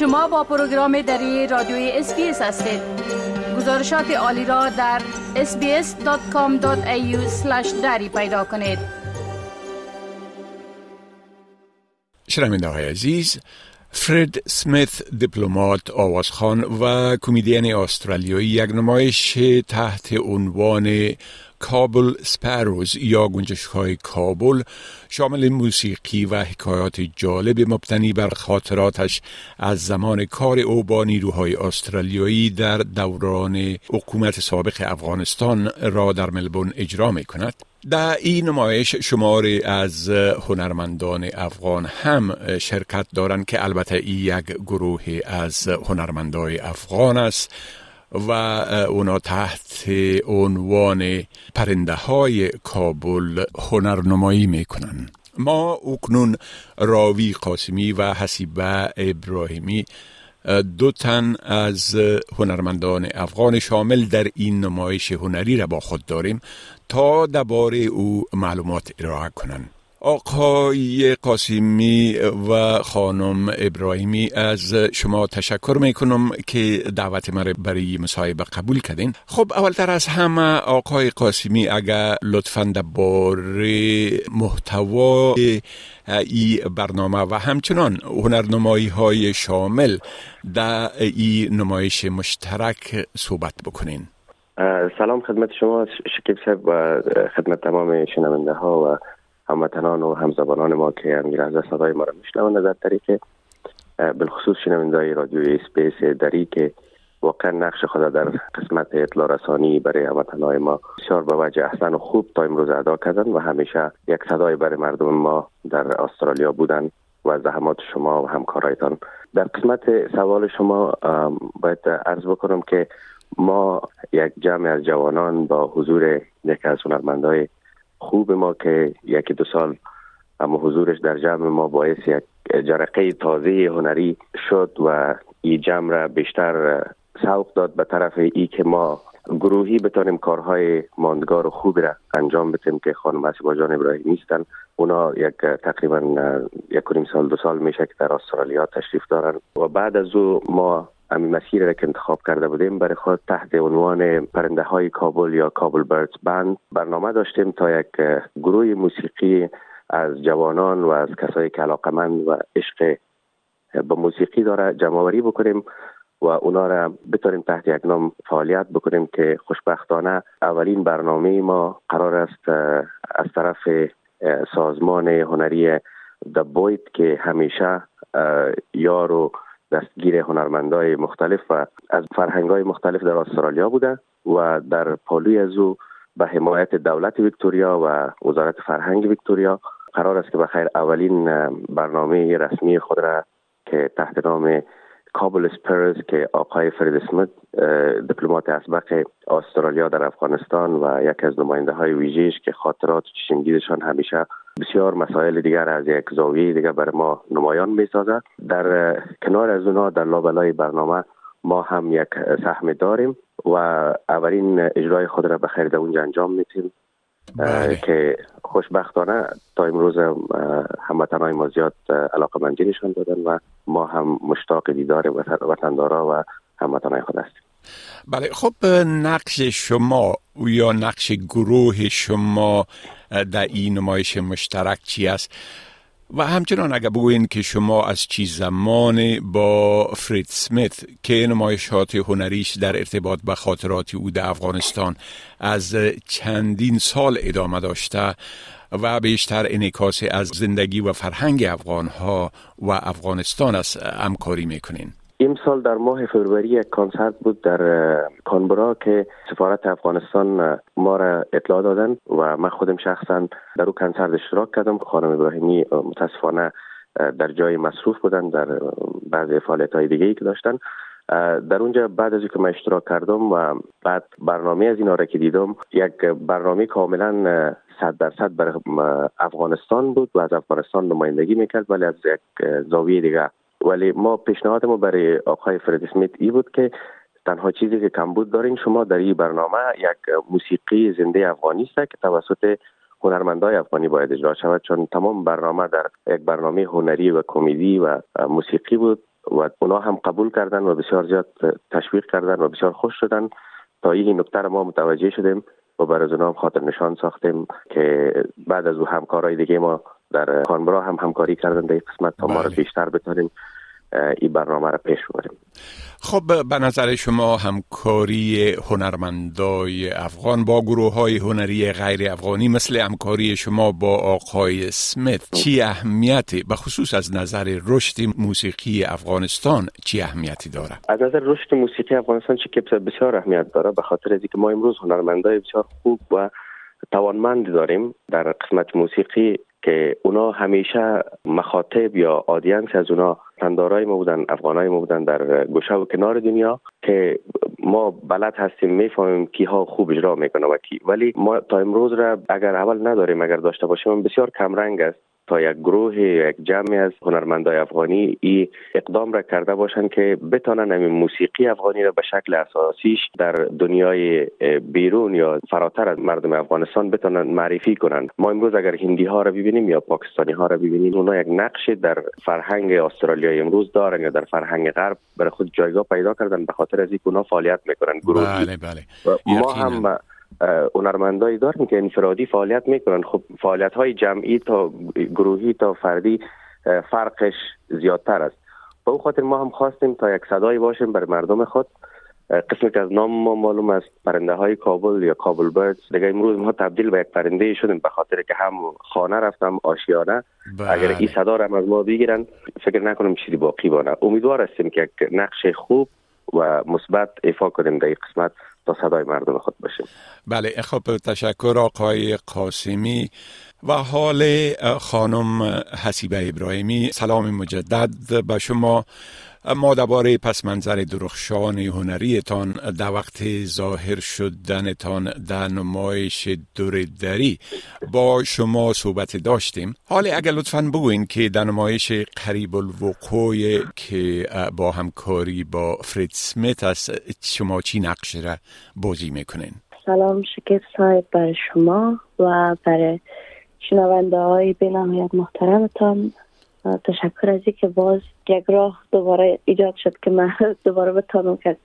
شما با پروگرام دری رادیوی SBS هستید. گزارشات عالی را در sbs.com.au دری پیدا کنید. شنونده های عزیز فرد سمیت دیپلمات آوازخان و کمیدین استرالیایی یک نمایش تحت عنوان Kabul Sparrows یا گنجش های کابل شامل موسیقی و حکایات جالب مبتنی بر خاطراتش از زمان کار او با نیروهای استرالیایی در دوران حکومت سابق افغانستان را در ملبون اجرا می کند. در این نمایش شماری از هنرمندان افغان هم شرکت دارند که البته این یک گروه از هنرمندای افغان است و اونا تحت عنوان پرنده های کابل هنرنمایی می‌کنن ما اکنون راوی قاسمی و حسیبه ابراهیمی دو تن از هنرمندان افغان شامل در این نمایش هنری را با خود داریم تا درباره او معلومات ارائه کنند. آقای قاسمی و خانم ابراهیمی از شما تشکر می‌کنم که دعوت من برای مصاحبه قبول کردین. خب اولتر از همه آقای قاسمی اگر لطفا درباره محتوا ای برنامه و همچنان هنرنمایی های شامل در این نمایش مشترک صحبت بکنین. سلام خدمت شما شکیب صاحب و خدمت تمام شنونده ها و هموطنان و همزبانان ما که امیر از صدای ما را میشنوند در طریق بالخصوص شنوندای رادیو اسپیس دری که واقعا نقش خدا در قسمت اطلاع رسانی برای هموطنان ما بسیار به وجه احسن و خوب تا امروز ادا کردن و همیشه یک صدای برای مردم ما در استرالیا بودن و زحمات شما و همکارایتان. در قسمت سوال شما باید عرض بکنم که ما یک جمع از جوانان با حضور یکی از هنرمندای خوب ما که یکی دو سال اما حضورش در جمع ما باعث یک جرقه تازه هنری شد و این جمع را بیشتر سوق داد به طرف ای که ما گروهی بتانیم کارهای ماندگار و خوبی را انجام بدیم که خانم اسیبا جان ابراهیمی نیستن. اونا یک تقریبا یک سال دو سال میشه که در استرالیا تشریف دارن. و بعد از او ما همین مسیر را که انتخاب کرده بودیم برای خود تحت عنوان پرنده های کابل یا کابل بردز بند برنامه داشتیم تا یک گروه موسیقی از جوانان و از کسایی که علاقمند و عشق به موسیقی داره جمعوری بکنیم و اونا را بتونیم تحت یک نام فعالیت بکنیم که خوشبختانه اولین برنامه ما قرار است از طرف سازمان هنری دبویت که همیشه یار و دستگیر هنرمندای مختلف و از فرهنگ های مختلف در استرالیا بوده و در پالوی از او به حمایت دولت ویکتوریا و وزارت فرهنگ ویکتوریا قرار است که بخیر اولین برنامه رسمی خود را که تحت نام کابل اسپرز که آقای فرید اسمت دیپلمات اسبق استرالیا در افغانستان و یک از نماینده های ویژهش که خاطرات چشمگیرشان همیشه بسیار مسائل دیگر از یک زاویه دیگر برای ما نمایان می سازد در کنار از اونها در لابلای برنامه ما هم یک سهم داریم و اولین اجرای خود را به خیر در اونجا انجام میتیم بله. که خوشبختانه تا امروز هموطنهای ما زیاد علاقه منجی نشان دادن و ما هم مشتاق دیدار وطندارا و هموطنهای خود هستیم. بله خب نقش شما یا نقش گروه شما در این نمایش مشترک چی است؟ و همچنان اگر بگوین که شما از چی زمان با فرید سمیت که نمایشات هنریش در ارتباط به خاطرات او در افغانستان از چندین سال ادامه داشته و بیشتر انعکاس از زندگی و فرهنگ افغان ها و افغانستان است همکاری می‌کنین. امسال در ماه فوریه یک کنسرت بود در کانبرا که سفارت افغانستان ما را اطلاع دادن و من خودم شخصا در او کنسرت اشتراک کردم. خانم ابراهیمی متاسفانه در جای مصروف بودن در بعضی فعالیت های دیگه ای که داشتن. در اونجا بعد از که من اشتراک کردم و بعد برنامه از اینا را که دیدم یک برنامه کاملا صد درصد بر افغانستان بود و از افغانستان نمایندگی می‌کرد ولی از یک زاویه دیگه ولی ما پیشنهاد ما برای آقای فرد اسمیت ای بود که تنها چیزی که کمبود دارین شما در این برنامه یک موسیقی زنده افغانی است که توسط هنرمندای افغانی باید اجرا شود. چون تمام برنامه در یک برنامه هنری و کمدی و موسیقی بود و اونا هم قبول کردن و بسیار زیاد تشویق کردن و بسیار خوش شدن. تا این نکته ما متوجه شدیم و برای از هم خاطر نشان ساختیم که بعد از او همکارای دیگه ما در کانبرا هم همکاری کردن در قسمت تا ما رو بله. بیشتر بتونیم این برنامه را پیش ببریم. خب به نظر شما همکاری هنرمندای افغان با گروه های هنری غیر افغانی مثل همکاری شما با آقای سمیت چی اهمیتی به خصوص از نظر رشد موسیقی افغانستان چی اهمیتی داره از نظر رشد موسیقی افغانستان چی که بسیار اهمیت داره به خاطر اینکه ما امروز هنرمندای بسیار خوب و توانمند داریم در قسمت موسیقی که اونا همیشه مخاطب یا آدینس از اونا تندارای ما بودن افغانای ما بودن در گوشه و کنار دنیا که ما بلد هستیم می‌فهمیم کی ها خوب اجرا می‌کنه و کی. ولی ما تا امروز را اگر اول نداریم اگر داشته باشیم بسیار کمرنگ است. تا یک گروه یک جمعی از هنرمندای افغانی ای اقدام را کرده باشند که بتانن همین موسیقی افغانی را به شکل اساسیش در دنیای بیرون یا فراتر از مردم افغانستان بتانن معرفی کنند. ما امروز اگر هندی ها را ببینیم یا پاکستانی ها را ببینیم اونا یک نقش در فرهنگ استرالیای امروز دارن یا در فرهنگ غرب برای خود جایگاه پیدا کردن به خاطر از اینکه فعالیت می‌کنن. گروهی. بله بله. ما هم هنرمندایی داریم که انفرادی فعالیت می‌کنن. خب فعالیت های جمعی تا گروهی تا فردی فرقش زیادتر است. به خاطر ما هم خواستیم تا یک صدایی باشیم بر مردم خود. قسمی که از نام ما معلوم است پرنده های کابل یا کابل بردز دیگه امروز ما تبدیل به یک پرنده شدیم به خاطر که هم خانه رفتم آشیانه. بله. اگر این صدا را از ما بگیرن فکر نکنم چیزی باقی بانه امیدوار هستیم که یک نقش خوب و مثبت ایفا کنیم در این قسمت تا صدای مردم خود باشیم. بله خب تشکر آقای قاسمی. و حال خانم حسیبه ابراهیمی. سلام مجدد به شما. ما درباره پس منظر درخشان هنریتان در وقت ظاهر شدنتان در نمایش دری با شما صحبت داشتیم. حالا اگر لطفا بگوین که در نمایش قریب الوقوع که با همکاری با فرید سمیت است شما چی نقش را بازی می‌کنین؟ سلام شکر صاحب برای شما و برای شنونده های به نهایت محترمتان تشکر از که باز یک راه دوباره ایجاد شد که من دوباره بتانم که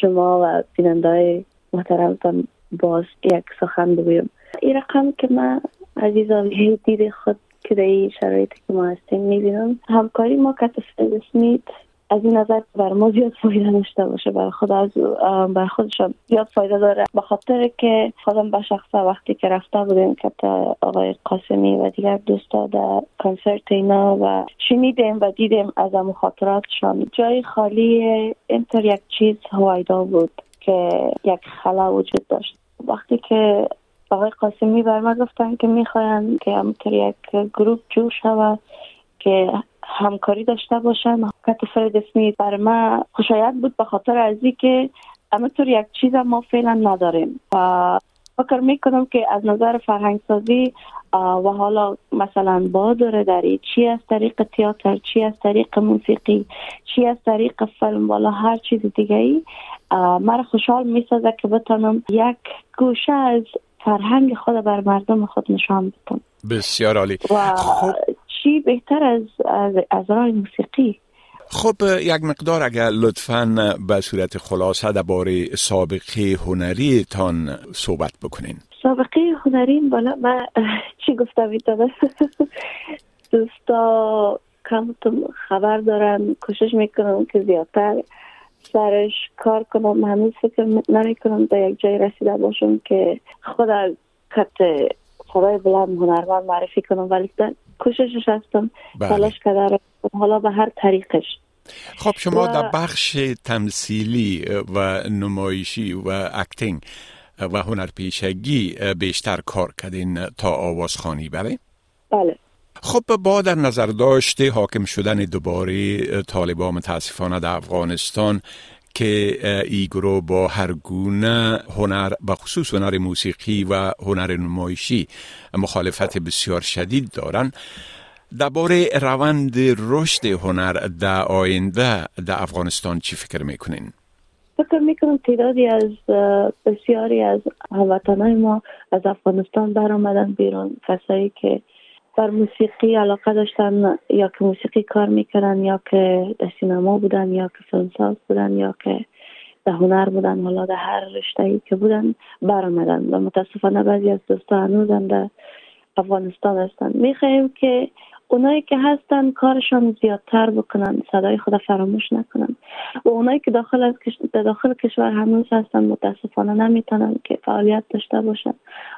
شما و بیننده های محترمتان باز یک سخن بگویم. این رقم که من عزیزان دید خود که در این شرایطی که ما هستیم می‌بینم. همکاری ما که سمیت از این نظر بر ما زیاد فایده نشته باشه. برای خود از بر خودشان زیاد فایده داره. به خاطر که خودم به شخصا وقتی که رفته بودیم که آقای قاسمی و دیگر دوستا در کنسرت اینا و شنیدیم و دیدیم از مخاطراتشان جای خالی اینطور یک چیز هوایدا بود که یک خلا وجود داشت. وقتی که آقای قاسمی بر ما گفتن که می‌خواین که همطور یک گروپ جور شود که همکاری داشته باشن حکومت فرد اسمیت بر ما خوشایند بود به خاطر از که همینطور یک چیز ما فعلا نداریم. و فکر می‌کنم که از نظر فرهنگ سازی و حالا مثلا با داره داری چی از طریق تئاتر چی از طریق موسیقی چی از طریق فیلم والا هر چیز دیگه ای مرا خوشحال می‌سازه که بتانم یک گوشه از فرهنگ خود بر مردم خود نشان بدم. بسیار عالی. و خب. چی بهتر از از, راه موسیقی؟ خب یک مقدار اگر لطفا به صورت خلاصه درباره سابقه هنریتان صحبت بکنین. سابقه هنری بالا من چی گفتم ایتانه دوستا کم خبر دارن کوشش می‌کنم که زیادتر سرش کار کنم هنوز فکر نمی کنم در یک جای رسیده باشم که خود کت صدای بلند هنرمند معرفی کنم ولی کوششش هستم بله. تلاش کرده حالا به هر طریقش خب شما. در بخش تمثیلی و نمایشی و اکتینگ و هنرپیشگی بیشتر کار کردین تا آوازخانی بله؟ بله خب با در نظر داشته حاکم شدن دوباره طالبان متاسفانه در افغانستان که ای گروه با هر گونه هنر به خصوص هنر موسیقی و هنر نمایشی مخالفت بسیار شدید دارند درباره روند رشد هنر در آینده در افغانستان چی فکر می‌کنین؟ فکر می‌کنم تعدادی از بسیاری از هموطنهای ما از افغانستان برآمدن بیرون کسایی که بر موسیقی علاقه داشتن یا که موسیقی کار می‌کردن یا که در سینما بودن یا که فیلمساز بودن یا که در هنر بودن حالا در هر رشته ای که بودن برآمدن. و متاسفانه بعضی از دوستا هنوزم در افغانستان هستن. می‌خواهیم که اونایی که هستن کارشان زیادتر بکنن صدای خود فراموش نکنن. و اونایی که داخل از داخل کشور هنوز هستن متاسفانه نمی‌تونن که فعالیت داشته باشن.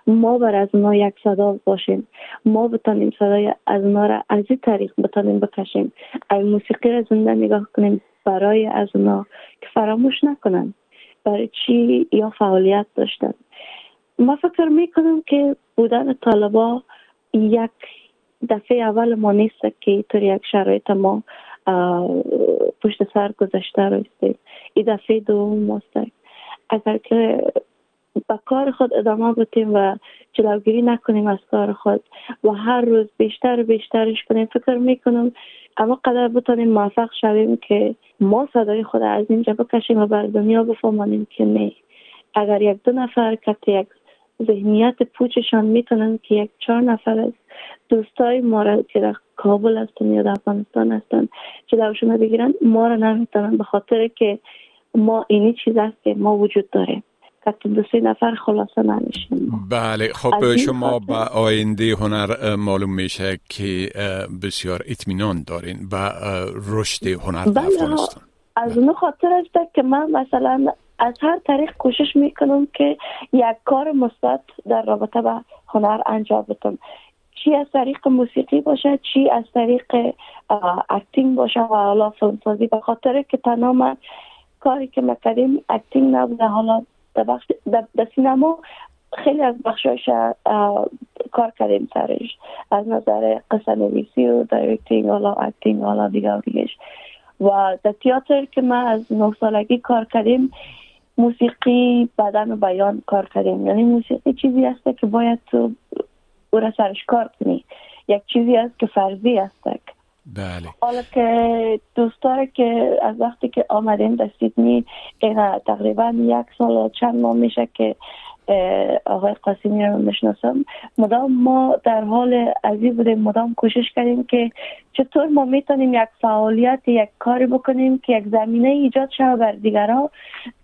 ما بر از ما یک صدا باشیم ما بتانیم صدای از ما را از این طریق بتانیم بکشیم. ای موسیقی را زنده نگاه کنیم برای از اونا که فراموش نکنن برای چی یا فعالیت داشتن. ما فکر می‌کنم که بودن طالبا یک دفعه اول ما نیست که طور یک شرایط ما پشت سر گذشته رایستیم این دفعه دوم ماست اگر که به کار خود ادامه بتیم و جلوگیری نکنیم از کار خود و هر روز بیشتر و بیشترش کنیم فکر می‌کنم اما قدر بتانیم موفق شویم که ما صدای خود از اینجا بکشیم و بر دنیا بفهمانیم که نه اگر یک دو نفر که یک ذهنیت پوچشان می‌تونن که یک چهار نفر از دوستای ما را که در کابل هستن یا در افغانستان هستن جلوشون بگیرن ما را نمی‌تونن به خاطر که ما اینی چیز است که ما وجود داریم که دو سه نفر خلاصه نمیشیم بله خب شما به آینده هنر معلوم میشه که بسیار اطمینان دارین به رشد هنر بله افغانستان. از اون خاطر است که من مثلا از هر طریق کوشش می‌کنم که یک کار مثبت در رابطه با هنر انجام بدم. چی از طریق موسیقی باشه چی از طریق acting باشه و حالا فیلمسازی. به خاطر که تنها کاری که مکردیم acting نبوده. حالا در سینما خیلی از بخشایش کار کردیم سرش. از نظر قصه نویسی و directing حالا acting حالا دیگه و در تیاتر که ما از نه سالگی کار کردیم موسیقی بدن و بیان کار کردیم. یعنی موسیقی چیزی است که باید تو او را سرش کار کنی. یک چیزی است که فرضی است بله. حالا که دوستاره که از وقتی که آمدیم در سیدنی تقریبا یک سال و چند ماه میشه که آقای قاسمی رو می‌شناسم. مدام ما در حال عزیز بودیم. مدام کوشش کردیم که چطور ما می‌تونیم یک فعالیت یک کاری بکنیم که یک زمینه ایجاد شود بر دیگران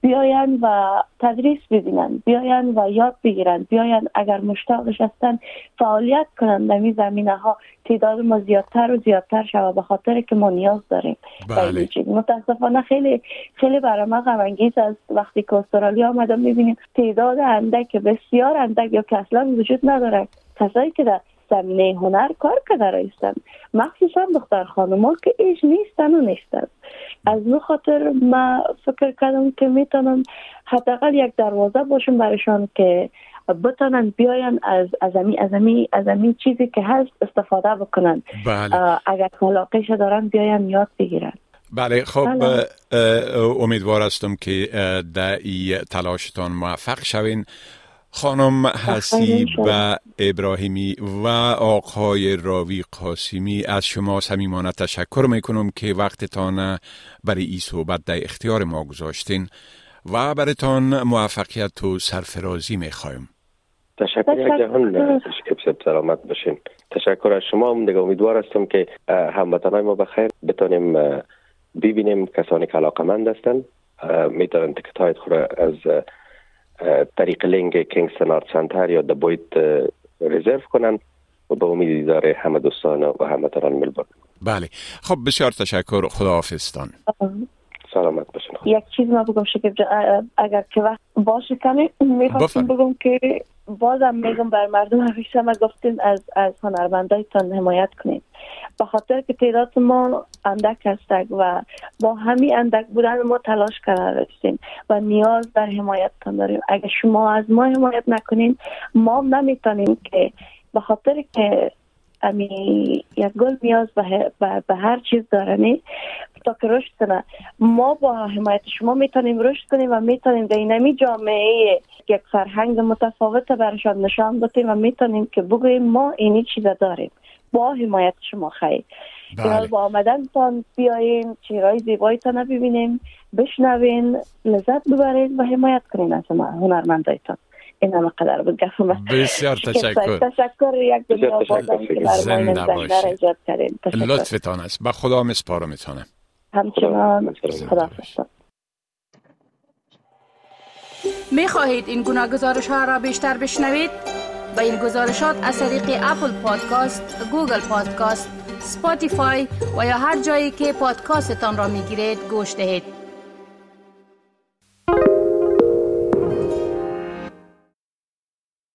بیاین و تدریس ببینن بیاین و یاد بگیرن بیاین اگر مشتاقش هستن فعالیت کنن در این زمینه ها تعداد ما زیادتر و زیادتر شود به خاطر که ما نیاز داریم. بله. متاسفانه خیلی خیلی برای ما غم است. وقتی که استرالیا آمدم می‌بینیم تعداد اندک بسیار اندک یا که اصلا وجود نداره. کسایی که در زمینه هنر کار کرده رایستن. مخصوصا دختر خانما که ایش نیستن و نیستن. از اون خاطر ما فکر کردم که می‌تونم حداقل یک دروازه باشم برایشان که بتانن بیاین از ازمی ازمی ازمی چیزی که هست استفاده بکنن. بله. اگر علاقه دارن بیاین یاد بگیرن. بله خب بله. امیدوار هستم که در ای تلاشتان موفق شوین. خانم حسیب و ابراهیمی و آقای راوی قاسمی از شما صمیمانه تشکر می‌کنم که وقتتان برای این صحبت در اختیار ما گذاشتین و برایتان موفقیت و سرفرازی می‌خوایم. تشکر جهان سلامت باشین. تشکر از شما. هم دیگه امیدوار هستم که هموطنهای ما بخیر. بتانیم ببینیم کسانی که علاقمند هستند می‌تونن تکت های خود از طریق لینک کینگستن آرت سنتر یا دبویت رزرو کنن و به امید دیدار همه دوستان و همه تران ملبورن. بله. خب بسیار تشکر. خداحافظتان. سلامت باشین. یک چیز ما بگم شکیب اگر که وقت باشه کمی می‌خواستم بگم که بازم میگم بر مردم همیشه ما گفتین از از هنرمندایتان حمایت کنید به خاطر که تعداد ما اندک هستک و با همین اندک بودن ما تلاش کرده رسیم و نیاز در حمایتتان داریم. اگر شما از ما حمایت نکنین ما نمی‌تونیم که به خاطر که امی یک گل نیاز به, به, هر چیز داره تا که رشد کنه. ما با حمایت شما می‌تونیم رشد کنیم و می‌تونیم در اینمی جامعه یک فرهنگ متفاوت برشان نشان بدیم و می‌تونیم که بگوییم ما اینی چیز داریم. با حمایت شما خیلی بله. با آمدن بیاین چیرای زیبایی تا ببینیم بشنوین لذت ببرین و حمایت کنین از هنرمندایتان. این قدر بود گفتم بسیار تشکر. تشکر یک دنیا زنده باشید لطفتان است. به خدا مسپارمتانم همچنان. خدا می خواهید این گناه گزارش ها را بیشتر بشنوید؟ با این گزارشات از طریق Apple Podcast، Google Podcast، Spotify و یا هر جایی که پادکاستتان را می گیرید گوش دهید.